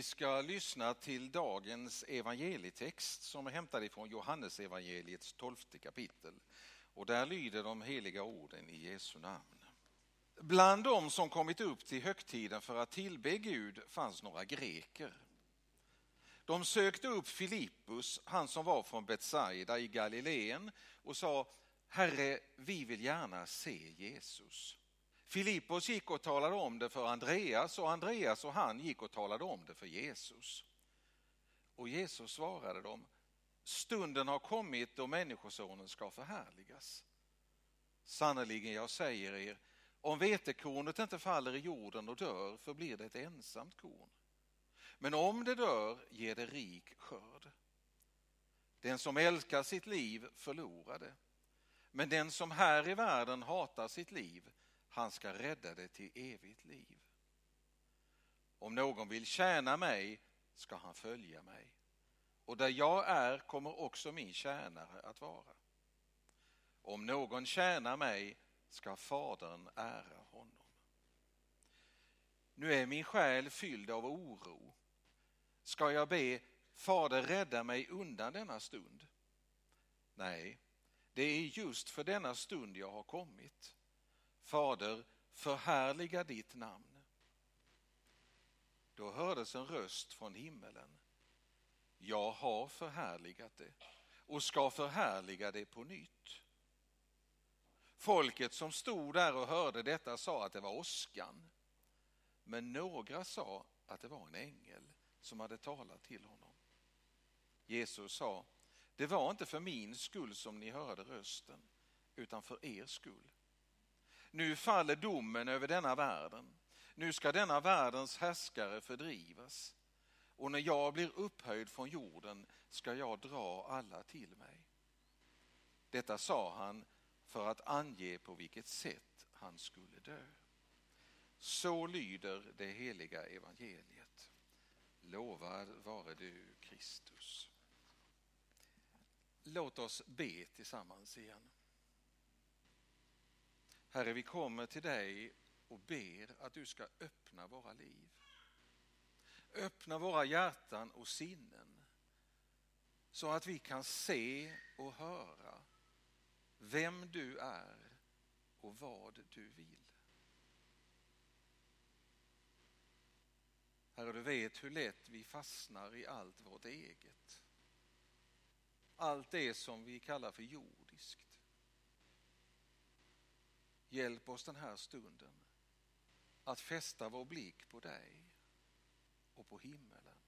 Vi ska lyssna till dagens evangelietext som är hämtad ifrån Johannes evangeliets tolfte kapitel. Och där lyder de heliga orden i Jesu namn. Bland dem som kommit upp till högtiden för att tillbe Gud fanns några greker. De sökte upp Filippus, han som var från Betsaida i Galileen och sa Herre, vi vill gärna se Jesus. Filippos gick och talade om det för Andreas och Andreas och han gick och talade om det för Jesus. Och Jesus svarade dem, stunden har kommit då Människosonen ska förhärligas. Sannerligen, jag säger er, om vetekornet inte faller i jorden och dör förblir det ett ensamt korn. Men om det dör ger det rik skörd. Den som älskar sitt liv förlorar det. Men den som här i världen hatar sitt liv han ska rädda det till evigt liv. Om någon vill tjäna mig ska han följa mig och där jag är kommer också min tjänare att vara. Om någon tjänar mig ska Fadern ära honom. Nu är min själ fylld av oro. Ska jag be Fader rädda mig undan denna stund? Nej, det är just för denna stund jag har kommit. Fader, förhärliga ditt namn. Då hördes en röst från himmelen. Jag har förhärligat det och ska förhärliga det på nytt. Folket som stod där och hörde detta sa att det var åskan. Men några sa att det var en ängel som hade talat till honom. Jesus sa, det var inte för min skull som ni hörde rösten, utan för er skull. Nu faller domen över denna världen. Nu ska denna världens härskare fördrivas. Och när jag blir upphöjd från jorden ska jag dra alla till mig. Detta sa han för att ange på vilket sätt han skulle dö. Så lyder det heliga evangeliet. Lovad vare du, Kristus. Låt oss be tillsammans igen. Herre, vi kommer till dig och ber att du ska öppna våra liv. Öppna våra hjärtan och sinnen så att vi kan se och höra vem du är och vad du vill. Herre, du vet hur lätt vi fastnar i allt vårt eget. Allt det som vi kallar för jordiskt. Hjälp oss den här stunden att fästa vår blick på dig och på himmelen.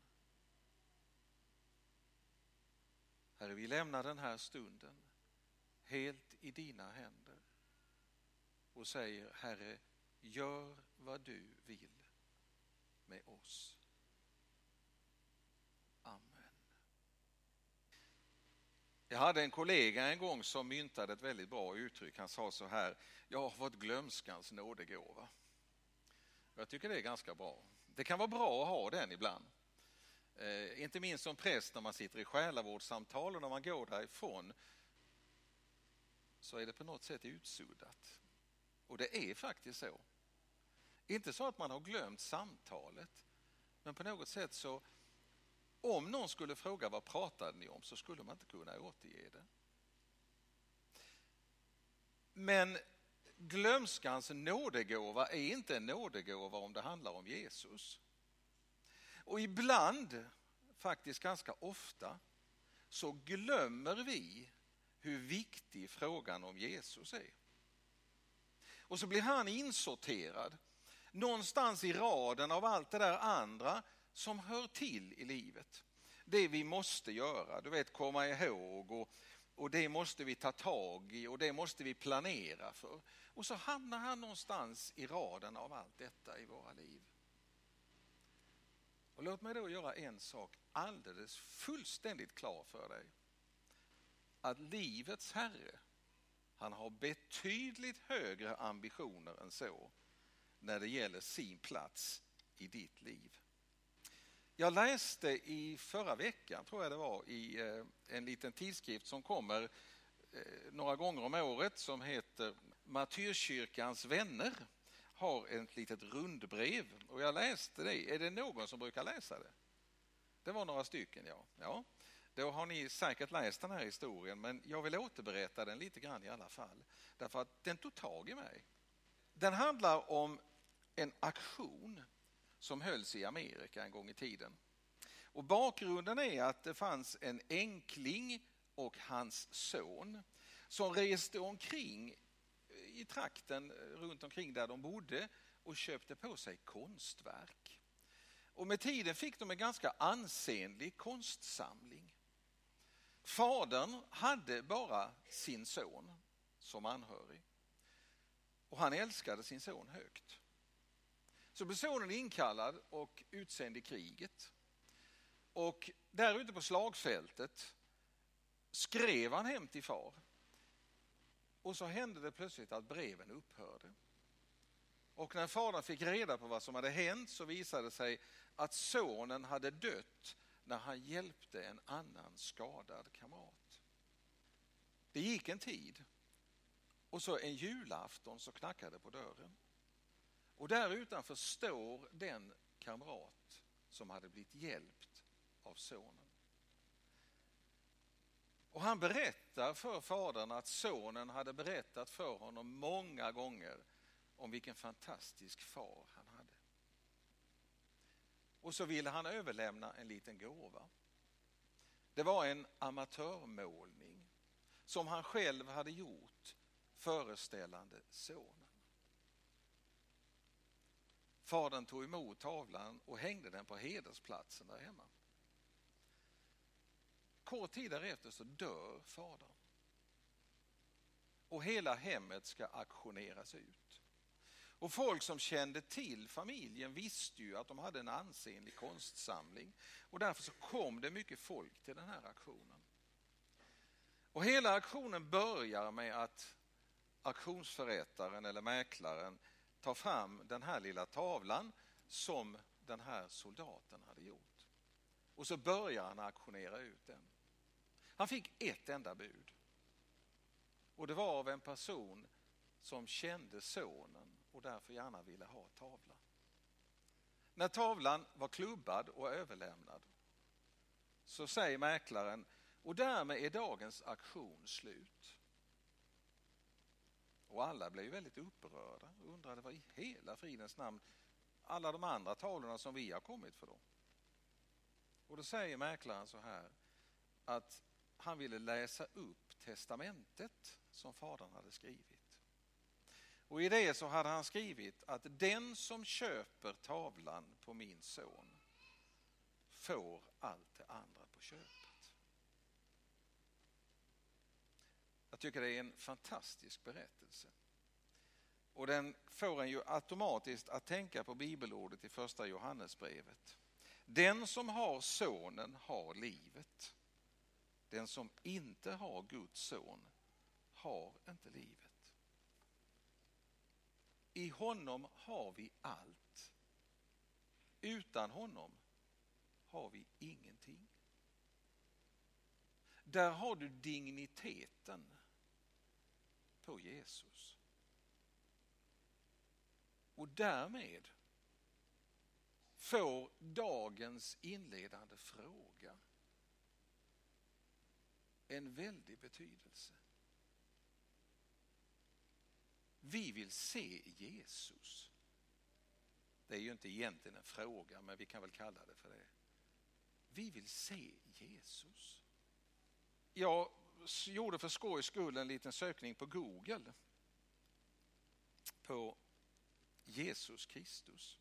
Herre, vi lämnar den här stunden helt i dina händer och säger Herre, gör vad du vill med oss. Jag hade en kollega en gång som myntade ett väldigt bra uttryck. Han sa så här, jag har fått glömskans nådegåva. Jag tycker det är ganska bra. Det kan vara bra att ha den ibland. Eh, inte minst som präst när man sitter i själavårdssamtal och när man går därifrån så är det på något sätt utsuddat. Och det är faktiskt så. Inte så att man har glömt samtalet, men på något sätt så om någon skulle fråga vad pratade ni om så skulle man inte kunna återge det. Men glömskans nådegåva är inte en nådegåva om det handlar om Jesus. Och ibland, faktiskt ganska ofta, så glömmer vi hur viktig frågan om Jesus är. Och så blir han insorterad någonstans i raden av allt det där andra som hör till i livet. Det vi måste göra, du vet komma ihåg och, och det måste vi ta tag i och det måste vi planera för. Och så hamnar han någonstans i raden av allt detta i våra liv. Och låt mig då göra en sak alldeles fullständigt klar för dig. Att livets Herre, han har betydligt högre ambitioner än så när det gäller sin plats i ditt liv. Jag läste i förra veckan, tror jag det var, i eh, en liten tidskrift som kommer eh, några gånger om året som heter Martyrkyrkans vänner har ett litet rundbrev och jag läste det. Är det någon som brukar läsa det? Det var några stycken, ja. ja. Då har ni säkert läst den här historien men jag vill återberätta den lite grann i alla fall. Därför att den tog tag i mig. Den handlar om en aktion som hölls i Amerika en gång i tiden. Och bakgrunden är att det fanns en enkling och hans son som reste omkring eh, i trakten eh, runt omkring där de bodde och köpte på sig konstverk. Och med tiden fick de en ganska ansenlig konstsamling. Fadern hade bara sin son som anhörig och han älskade sin son högt. Så blev sonen inkallad och utsänd i kriget. Och där ute på slagfältet skrev han hem till far. Och så hände det plötsligt att breven upphörde. Och när fadern fick reda på vad som hade hänt så visade det sig att sonen hade dött när han hjälpte en annan skadad kamrat. Det gick en tid och så en julafton så knackade på dörren. Och där utanför står den kamrat som hade blivit hjälpt av sonen. Och han berättar för fadern att sonen hade berättat för honom många gånger om vilken fantastisk far han hade. Och så ville han överlämna en liten gåva. Det var en amatörmålning som han själv hade gjort föreställande sonen. Fadern tog emot tavlan och hängde den på hedersplatsen där hemma. Kort tid därefter så dör fadern. Och hela hemmet ska auktioneras ut. Och folk som kände till familjen visste ju att de hade en ansenlig konstsamling. Och därför så kom det mycket folk till den här aktionen. Och hela aktionen börjar med att auktionsförrättaren eller mäklaren ta fram den här lilla tavlan som den här soldaten hade gjort. Och så börjar han auktionera ut den. Han fick ett enda bud. Och det var av en person som kände sonen och därför gärna ville ha tavlan. När tavlan var klubbad och överlämnad så säger mäklaren och därmed är dagens aktion slut. Och alla blev väldigt upprörda och undrade vad i hela fridens namn alla de andra tavlorna som vi har kommit för då. Och då säger mäklaren så här att han ville läsa upp testamentet som fadern hade skrivit. Och i det så hade han skrivit att den som köper tavlan på min son får allt det andra på köpet. Jag tycker det är en fantastisk berättelse. Och den får en ju automatiskt att tänka på bibelordet i första Johannesbrevet. Den som har sonen har livet. Den som inte har Guds son har inte livet. I honom har vi allt. Utan honom har vi ingenting. Där har du digniteten på Jesus. Och därmed får dagens inledande fråga en väldig betydelse. Vi vill se Jesus. Det är ju inte egentligen en fråga, men vi kan väl kalla det för det. Vi vill se Jesus. Ja, gjorde för skojs skull en liten sökning på Google på Jesus Kristus.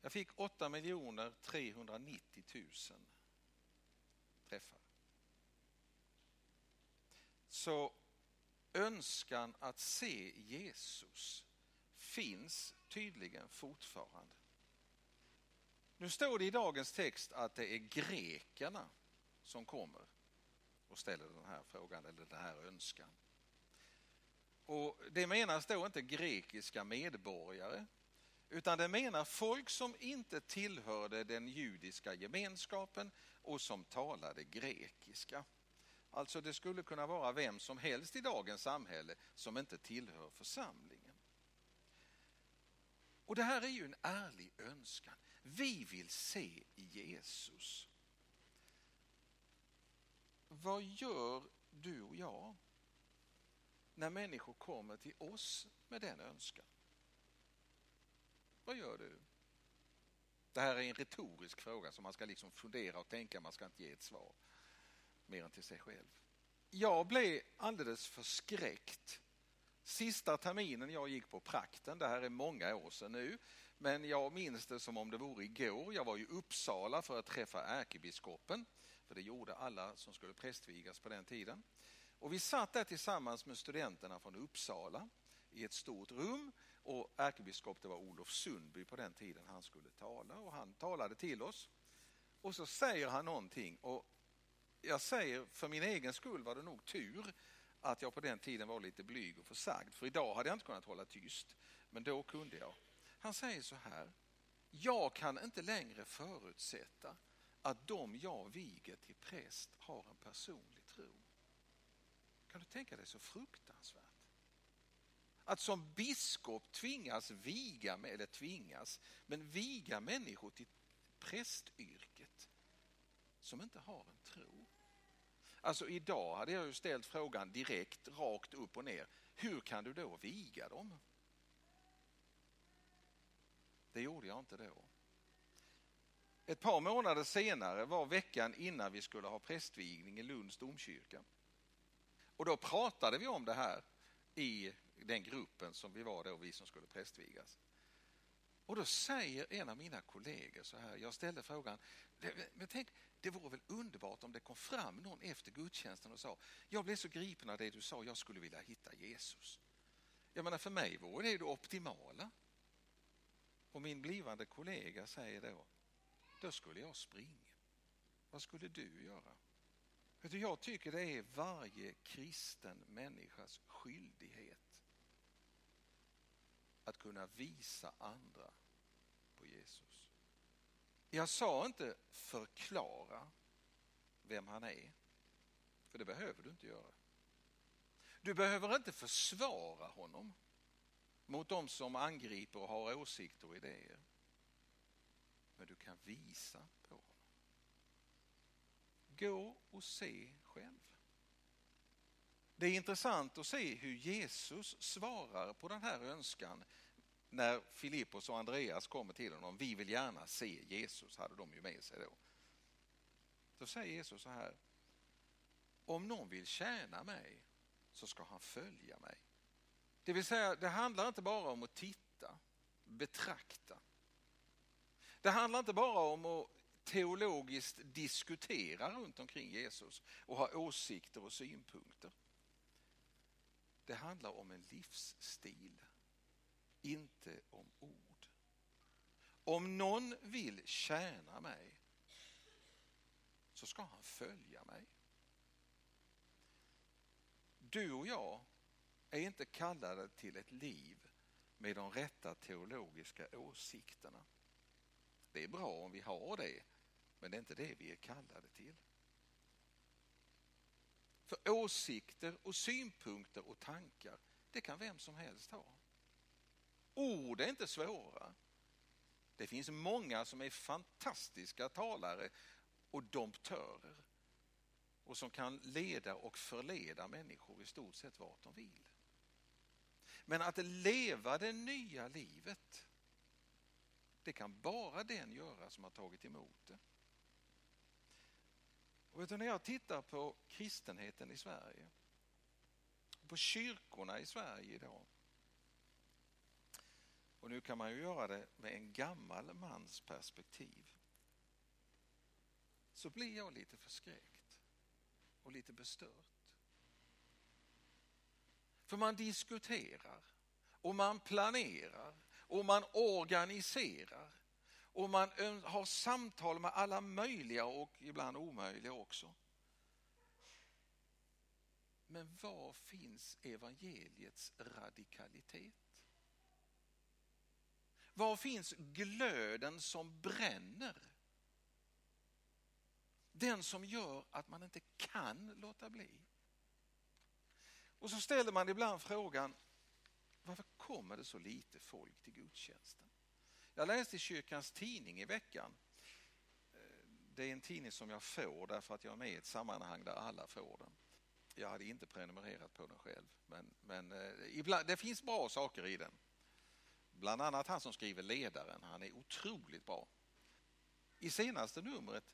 Jag fick 8 390 000 träffar. Så önskan att se Jesus finns tydligen fortfarande. Nu står det i dagens text att det är grekerna som kommer och ställer den här frågan eller den här önskan. Och Det menas då inte grekiska medborgare utan det menar folk som inte tillhörde den judiska gemenskapen och som talade grekiska. Alltså det skulle kunna vara vem som helst i dagens samhälle som inte tillhör församlingen. Och det här är ju en ärlig önskan. Vi vill se Jesus. Vad gör du och jag när människor kommer till oss med den önskan? Vad gör du? Det här är en retorisk fråga som man ska liksom fundera och tänka, man ska inte ge ett svar mer än till sig själv. Jag blev alldeles förskräckt sista terminen jag gick på prakten, det här är många år sedan nu, men jag minns det som om det vore igår. Jag var i Uppsala för att träffa ärkebiskopen, för det gjorde alla som skulle prästvigas på den tiden. Och vi satt där tillsammans med studenterna från Uppsala i ett stort rum och ärkebiskop det var Olof Sundby på den tiden han skulle tala och han talade till oss. Och så säger han någonting och jag säger för min egen skull var det nog tur att jag på den tiden var lite blyg och försagd för idag hade jag inte kunnat hålla tyst men då kunde jag. Han säger så här, jag kan inte längre förutsätta att de jag viger till präst har en personlig tro. Kan du tänka dig så fruktansvärt? Att som biskop tvingas viga, eller tvingas, men viga människor till prästyrket som inte har en tro. Alltså idag hade jag ju ställt frågan direkt, rakt upp och ner. Hur kan du då viga dem? Det gjorde jag inte då. Ett par månader senare var veckan innan vi skulle ha prästvigning i Lunds domkyrka. Och då pratade vi om det här i den gruppen som vi var då, vi som skulle prästvigas. Och då säger en av mina kollegor så här, jag ställde frågan, men tänk, det vore väl underbart om det kom fram någon efter gudstjänsten och sa, jag blev så gripen av det du sa, jag skulle vilja hitta Jesus. Jag menar för mig vore det det optimala. Och min blivande kollega säger då, då skulle jag springa. Vad skulle du göra? Du, jag tycker det är varje kristen människas skyldighet att kunna visa andra på Jesus. Jag sa inte förklara vem han är, för det behöver du inte göra. Du behöver inte försvara honom mot de som angriper och har åsikter och idéer. Men du kan visa på honom. Gå och se själv. Det är intressant att se hur Jesus svarar på den här önskan när Filippos och Andreas kommer till honom. Vi vill gärna se Jesus, hade de ju med sig då. Då säger Jesus så här. Om någon vill tjäna mig så ska han följa mig. Det vill säga, det handlar inte bara om att titta, betrakta. Det handlar inte bara om att teologiskt diskutera runt omkring Jesus och ha åsikter och synpunkter. Det handlar om en livsstil, inte om ord. Om någon vill tjäna mig så ska han följa mig. Du och jag är inte kallade till ett liv med de rätta teologiska åsikterna. Det är bra om vi har det, men det är inte det vi är kallade till. För åsikter och synpunkter och tankar, det kan vem som helst ha. Ord är inte svåra. Det finns många som är fantastiska talare och domptörer och som kan leda och förleda människor i stort sett vart de vill. Men att leva det nya livet, det kan bara den göra som har tagit emot det. Och vet du, när jag tittar på kristenheten i Sverige, på kyrkorna i Sverige idag, och nu kan man ju göra det med en gammal mans perspektiv, så blir jag lite förskräckt och lite bestört. För man diskuterar och man planerar och man organiserar och man har samtal med alla möjliga och ibland omöjliga också. Men var finns evangeliets radikalitet? Var finns glöden som bränner? Den som gör att man inte kan låta bli. Och så ställer man ibland frågan, varför kommer det så lite folk till gudstjänsten? Jag läste i kyrkans tidning i veckan. Eh, det är en tidning som jag får därför att jag är med i ett sammanhang där alla får den. Jag hade inte prenumererat på den själv, men, men eh, ibland, det finns bra saker i den. Bland annat han som skriver ledaren, han är otroligt bra. I senaste numret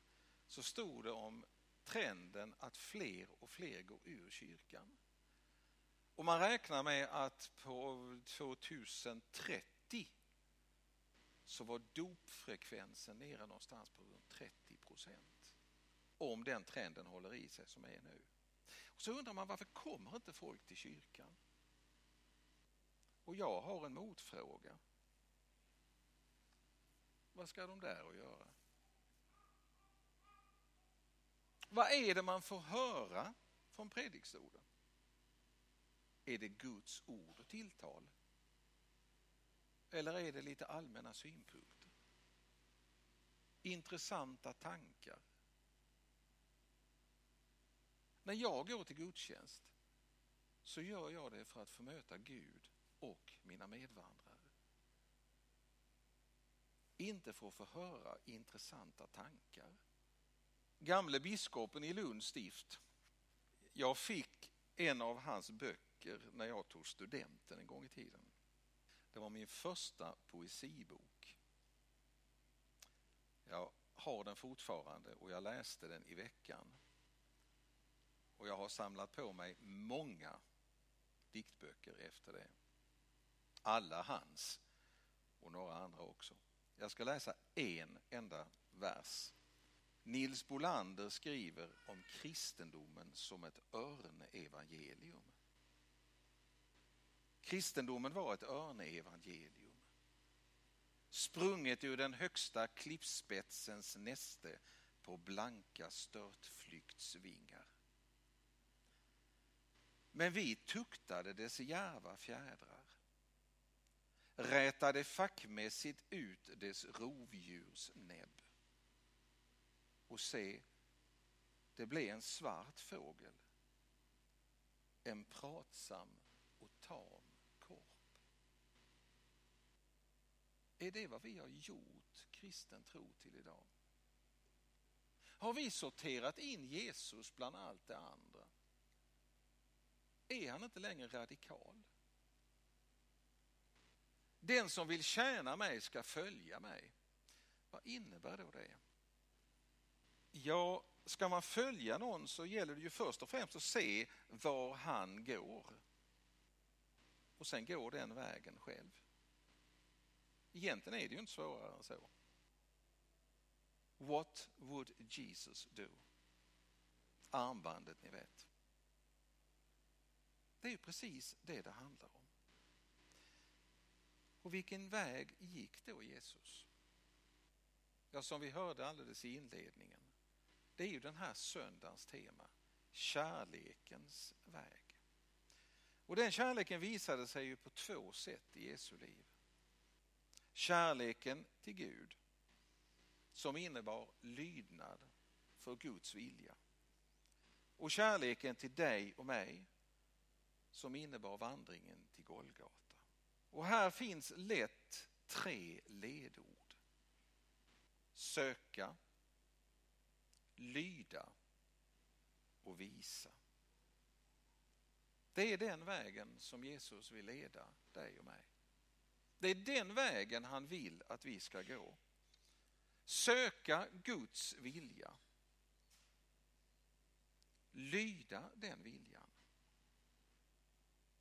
så stod det om trenden att fler och fler går ur kyrkan. Och man räknar med att på 2030 så var dopfrekvensen nere någonstans på runt 30 procent. Om den trenden håller i sig som är nu. Och så undrar man varför kommer inte folk till kyrkan? Och jag har en motfråga. Vad ska de där att göra? Vad är det man får höra från predikstolen? Är det Guds ord och tilltal? Eller är det lite allmänna synpunkter? Intressanta tankar? När jag går till gudstjänst så gör jag det för att få möta Gud och mina medvandrare. Inte för att få höra intressanta tankar. Gamle biskopen i Lunds stift. Jag fick en av hans böcker när jag tog studenten en gång i tiden. Det var min första poesibok. Jag har den fortfarande och jag läste den i veckan. Och jag har samlat på mig många diktböcker efter det. Alla hans och några andra också. Jag ska läsa en enda vers. Nils Bolander skriver om kristendomen som ett örnevangelium. Kristendomen var ett örneevangelium. Sprunget ur den högsta klippspetsens näste på blanka störtflyktsvingar. Men vi tuktade dess järva fjädrar, rätade fackmässigt ut dess rovdjursnäbb. Och se, det blev en svart fågel, en pratsam och tam Är det vad vi har gjort kristen tro till idag? Har vi sorterat in Jesus bland allt det andra? Är han inte längre radikal? Den som vill tjäna mig ska följa mig. Vad innebär då det? Ja, ska man följa någon så gäller det ju först och främst att se var han går. Och sen går den vägen själv. Egentligen är det ju inte svårare än så. What would Jesus do? Armbandet, ni vet. Det är ju precis det det handlar om. Och vilken väg gick då Jesus? Ja, som vi hörde alldeles i inledningen. Det är ju den här söndagens tema. Kärlekens väg. Och den kärleken visade sig ju på två sätt i Jesu liv. Kärleken till Gud som innebar lydnad för Guds vilja. Och kärleken till dig och mig som innebar vandringen till Golgata. Och här finns lätt tre ledord. Söka, lyda och visa. Det är den vägen som Jesus vill leda dig och mig. Det är den vägen han vill att vi ska gå. Söka Guds vilja. Lyda den viljan.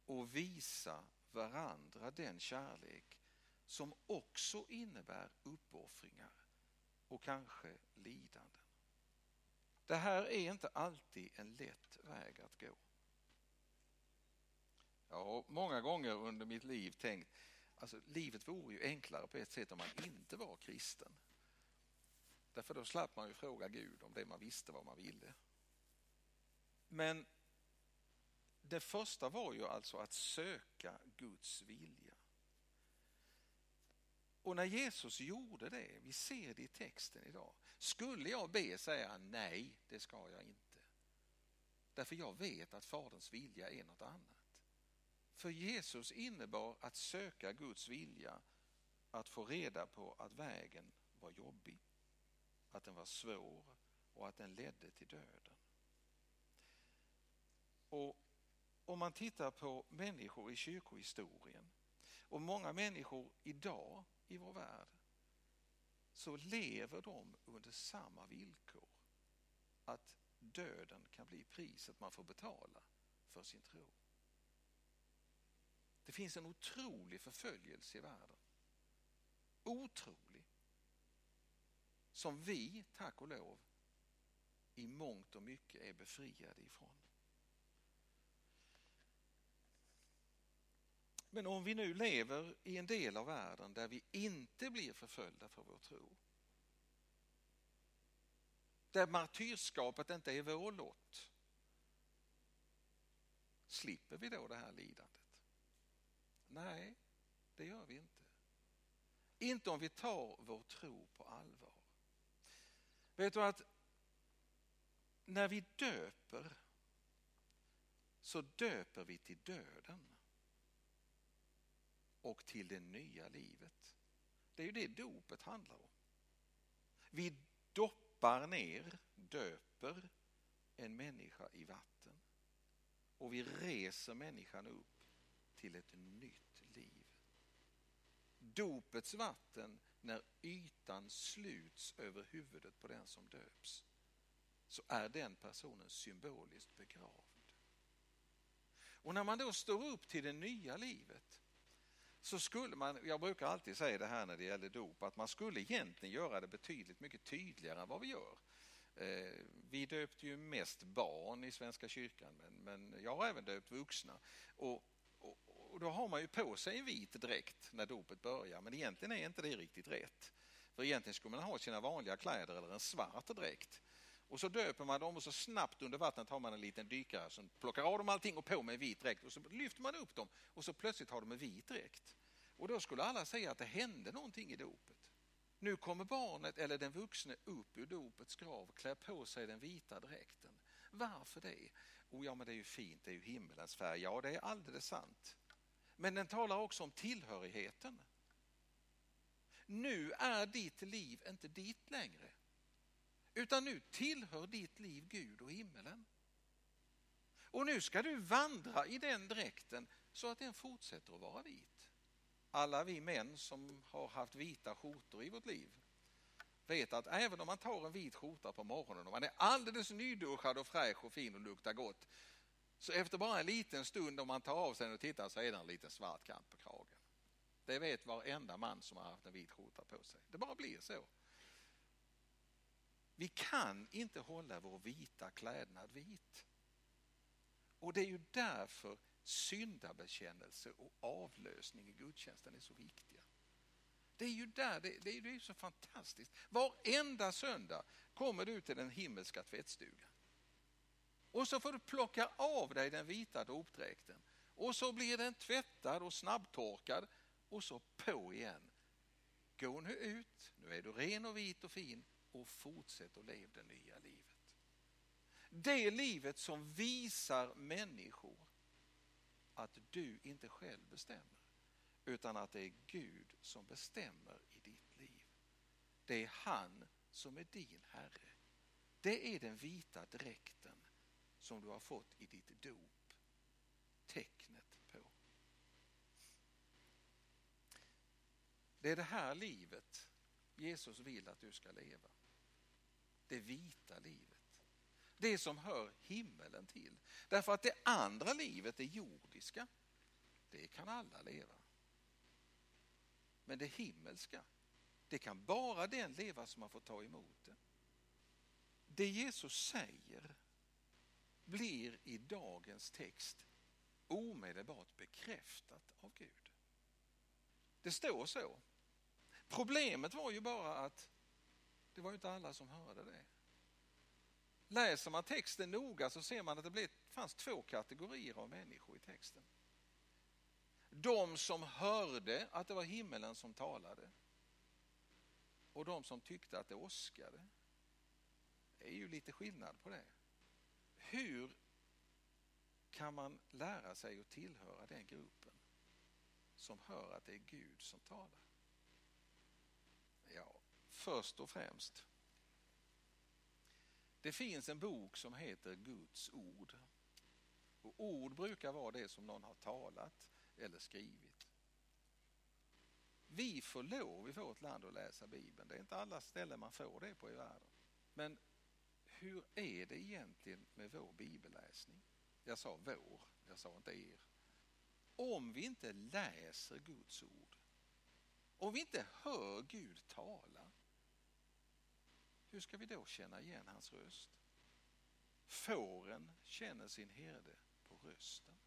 Och visa varandra den kärlek som också innebär uppoffringar och kanske lidanden. Det här är inte alltid en lätt väg att gå. Jag har många gånger under mitt liv tänkt Alltså, livet vore ju enklare på ett sätt om man inte var kristen. Därför då slapp man ju fråga Gud om det man visste vad man ville. Men det första var ju alltså att söka Guds vilja. Och när Jesus gjorde det, vi ser det i texten idag, skulle jag be säga nej, det ska jag inte. Därför jag vet att Faderns vilja är något annat. För Jesus innebar att söka Guds vilja att få reda på att vägen var jobbig, att den var svår och att den ledde till döden. Och om man tittar på människor i kyrkohistorien och många människor idag i vår värld så lever de under samma villkor. Att döden kan bli priset man får betala för sin tro. Det finns en otrolig förföljelse i världen. Otrolig. Som vi, tack och lov, i mångt och mycket är befriade ifrån. Men om vi nu lever i en del av världen där vi inte blir förföljda för vår tro. Där martyrskapet inte är vår lott. Slipper vi då det här lidandet? Nej, det gör vi inte. Inte om vi tar vår tro på allvar. Vet du att när vi döper så döper vi till döden och till det nya livet. Det är ju det dopet handlar om. Vi doppar ner, döper en människa i vatten och vi reser människan upp till ett nytt liv. Dopets vatten, när ytan sluts över huvudet på den som döps, så är den personen symboliskt begravd. Och när man då står upp till det nya livet så skulle man, jag brukar alltid säga det här när det gäller dop, att man skulle egentligen göra det betydligt mycket tydligare än vad vi gör. Eh, vi döpte ju mest barn i Svenska kyrkan, men, men jag har även döpt vuxna. Och, och, då har man ju på sig en vit dräkt när dopet börjar, men egentligen är inte det riktigt rätt. För egentligen skulle man ha sina vanliga kläder eller en svart dräkt. Och så döper man dem och så snabbt under vattnet har man en liten dykare som plockar av dem allting och på med en vit dräkt och så lyfter man upp dem och så plötsligt har de en vit dräkt. Och då skulle alla säga att det hände någonting i dopet. Nu kommer barnet eller den vuxne upp ur dopets grav, klär på sig den vita dräkten. Varför det? Oh, ja, men det är ju fint, det är ju himmelens färg. Ja, det är alldeles sant. Men den talar också om tillhörigheten. Nu är ditt liv inte ditt längre. Utan nu tillhör ditt liv Gud och himmelen. Och nu ska du vandra i den dräkten så att den fortsätter att vara vit. Alla vi män som har haft vita skjortor i vårt liv vet att även om man tar en vit skjorta på morgonen och man är alldeles nyduschad och fräsch och fin och luktar gott så efter bara en liten stund om man tar av sig den och tittar så är det en liten svart kant på kragen. Det vet varenda man som har haft en vit skjorta på sig. Det bara blir så. Vi kan inte hålla vår vita klädnad vit. Och det är ju därför syndabekännelse och avlösning i gudstjänsten är så viktiga. Det är ju där, det, det, är, det är så fantastiskt. Varenda söndag kommer du till den himmelska tvättstugan. Och så får du plocka av dig den vita dopdräkten. Och så blir den tvättad och snabbtorkad och så på igen. Gå nu ut, nu är du ren och vit och fin och fortsätt att leva det nya livet. Det livet som visar människor att du inte själv bestämmer utan att det är Gud som bestämmer i ditt liv. Det är han som är din Herre. Det är den vita dräkten som du har fått i ditt dop. Tecknet på. Det är det här livet Jesus vill att du ska leva det vita livet. Det som hör himmelen till. Därför att det andra livet, det jordiska, det kan alla leva. Men det himmelska, det kan bara den leva som har fått ta emot det. Det Jesus säger blir i dagens text omedelbart bekräftat av Gud. Det står så. Problemet var ju bara att det var ju inte alla som hörde det. Läser man texten noga så ser man att det blev, fanns två kategorier av människor i texten. De som hörde att det var himmelen som talade och de som tyckte att det åskade. Det är ju lite skillnad på det. Hur kan man lära sig att tillhöra den gruppen som hör att det är Gud som talar? Ja, först och främst. Det finns en bok som heter Guds ord. Och ord brukar vara det som någon har talat eller skrivit. Vi får lov i vårt land att läsa Bibeln. Det är inte alla ställen man får det på i världen. Men hur är det egentligen med vår bibelläsning? Jag sa vår, jag sa inte er. Om vi inte läser Guds ord, om vi inte hör Gud tala, hur ska vi då känna igen hans röst? Fåren känner sin herde på rösten.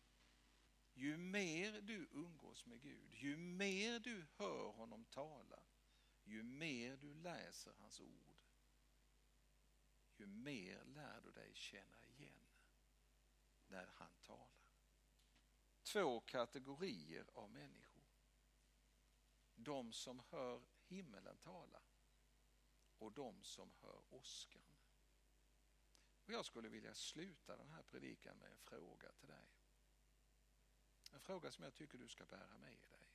Ju mer du umgås med Gud, ju mer du hör honom tala, ju mer du läser hans ord, ju mer lär du dig känna igen när han talar. Två kategorier av människor. De som hör himmelen tala och de som hör åskan. Och jag skulle vilja sluta den här predikan med en fråga till dig. En fråga som jag tycker du ska bära med dig.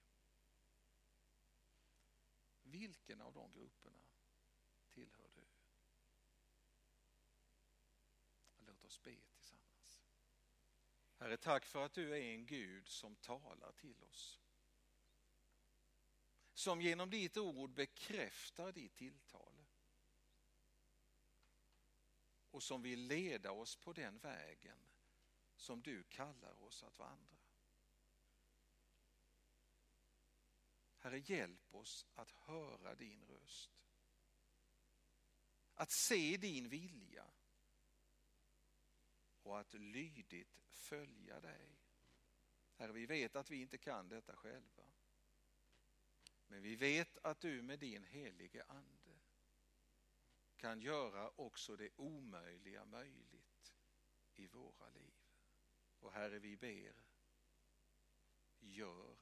Vilken av de grupperna tillhör du? Låt oss be tillsammans. Herre, tack för att du är en Gud som talar till oss. Som genom ditt ord bekräftar ditt tilltal. Och som vill leda oss på den vägen som du kallar oss att vandra. Herre, hjälp oss att höra din röst. Att se din vilja och att lydigt följa dig. Herre, vi vet att vi inte kan detta själva. Men vi vet att du med din helige ande kan göra också det omöjliga möjligt i våra liv. Och Herre, vi ber, gör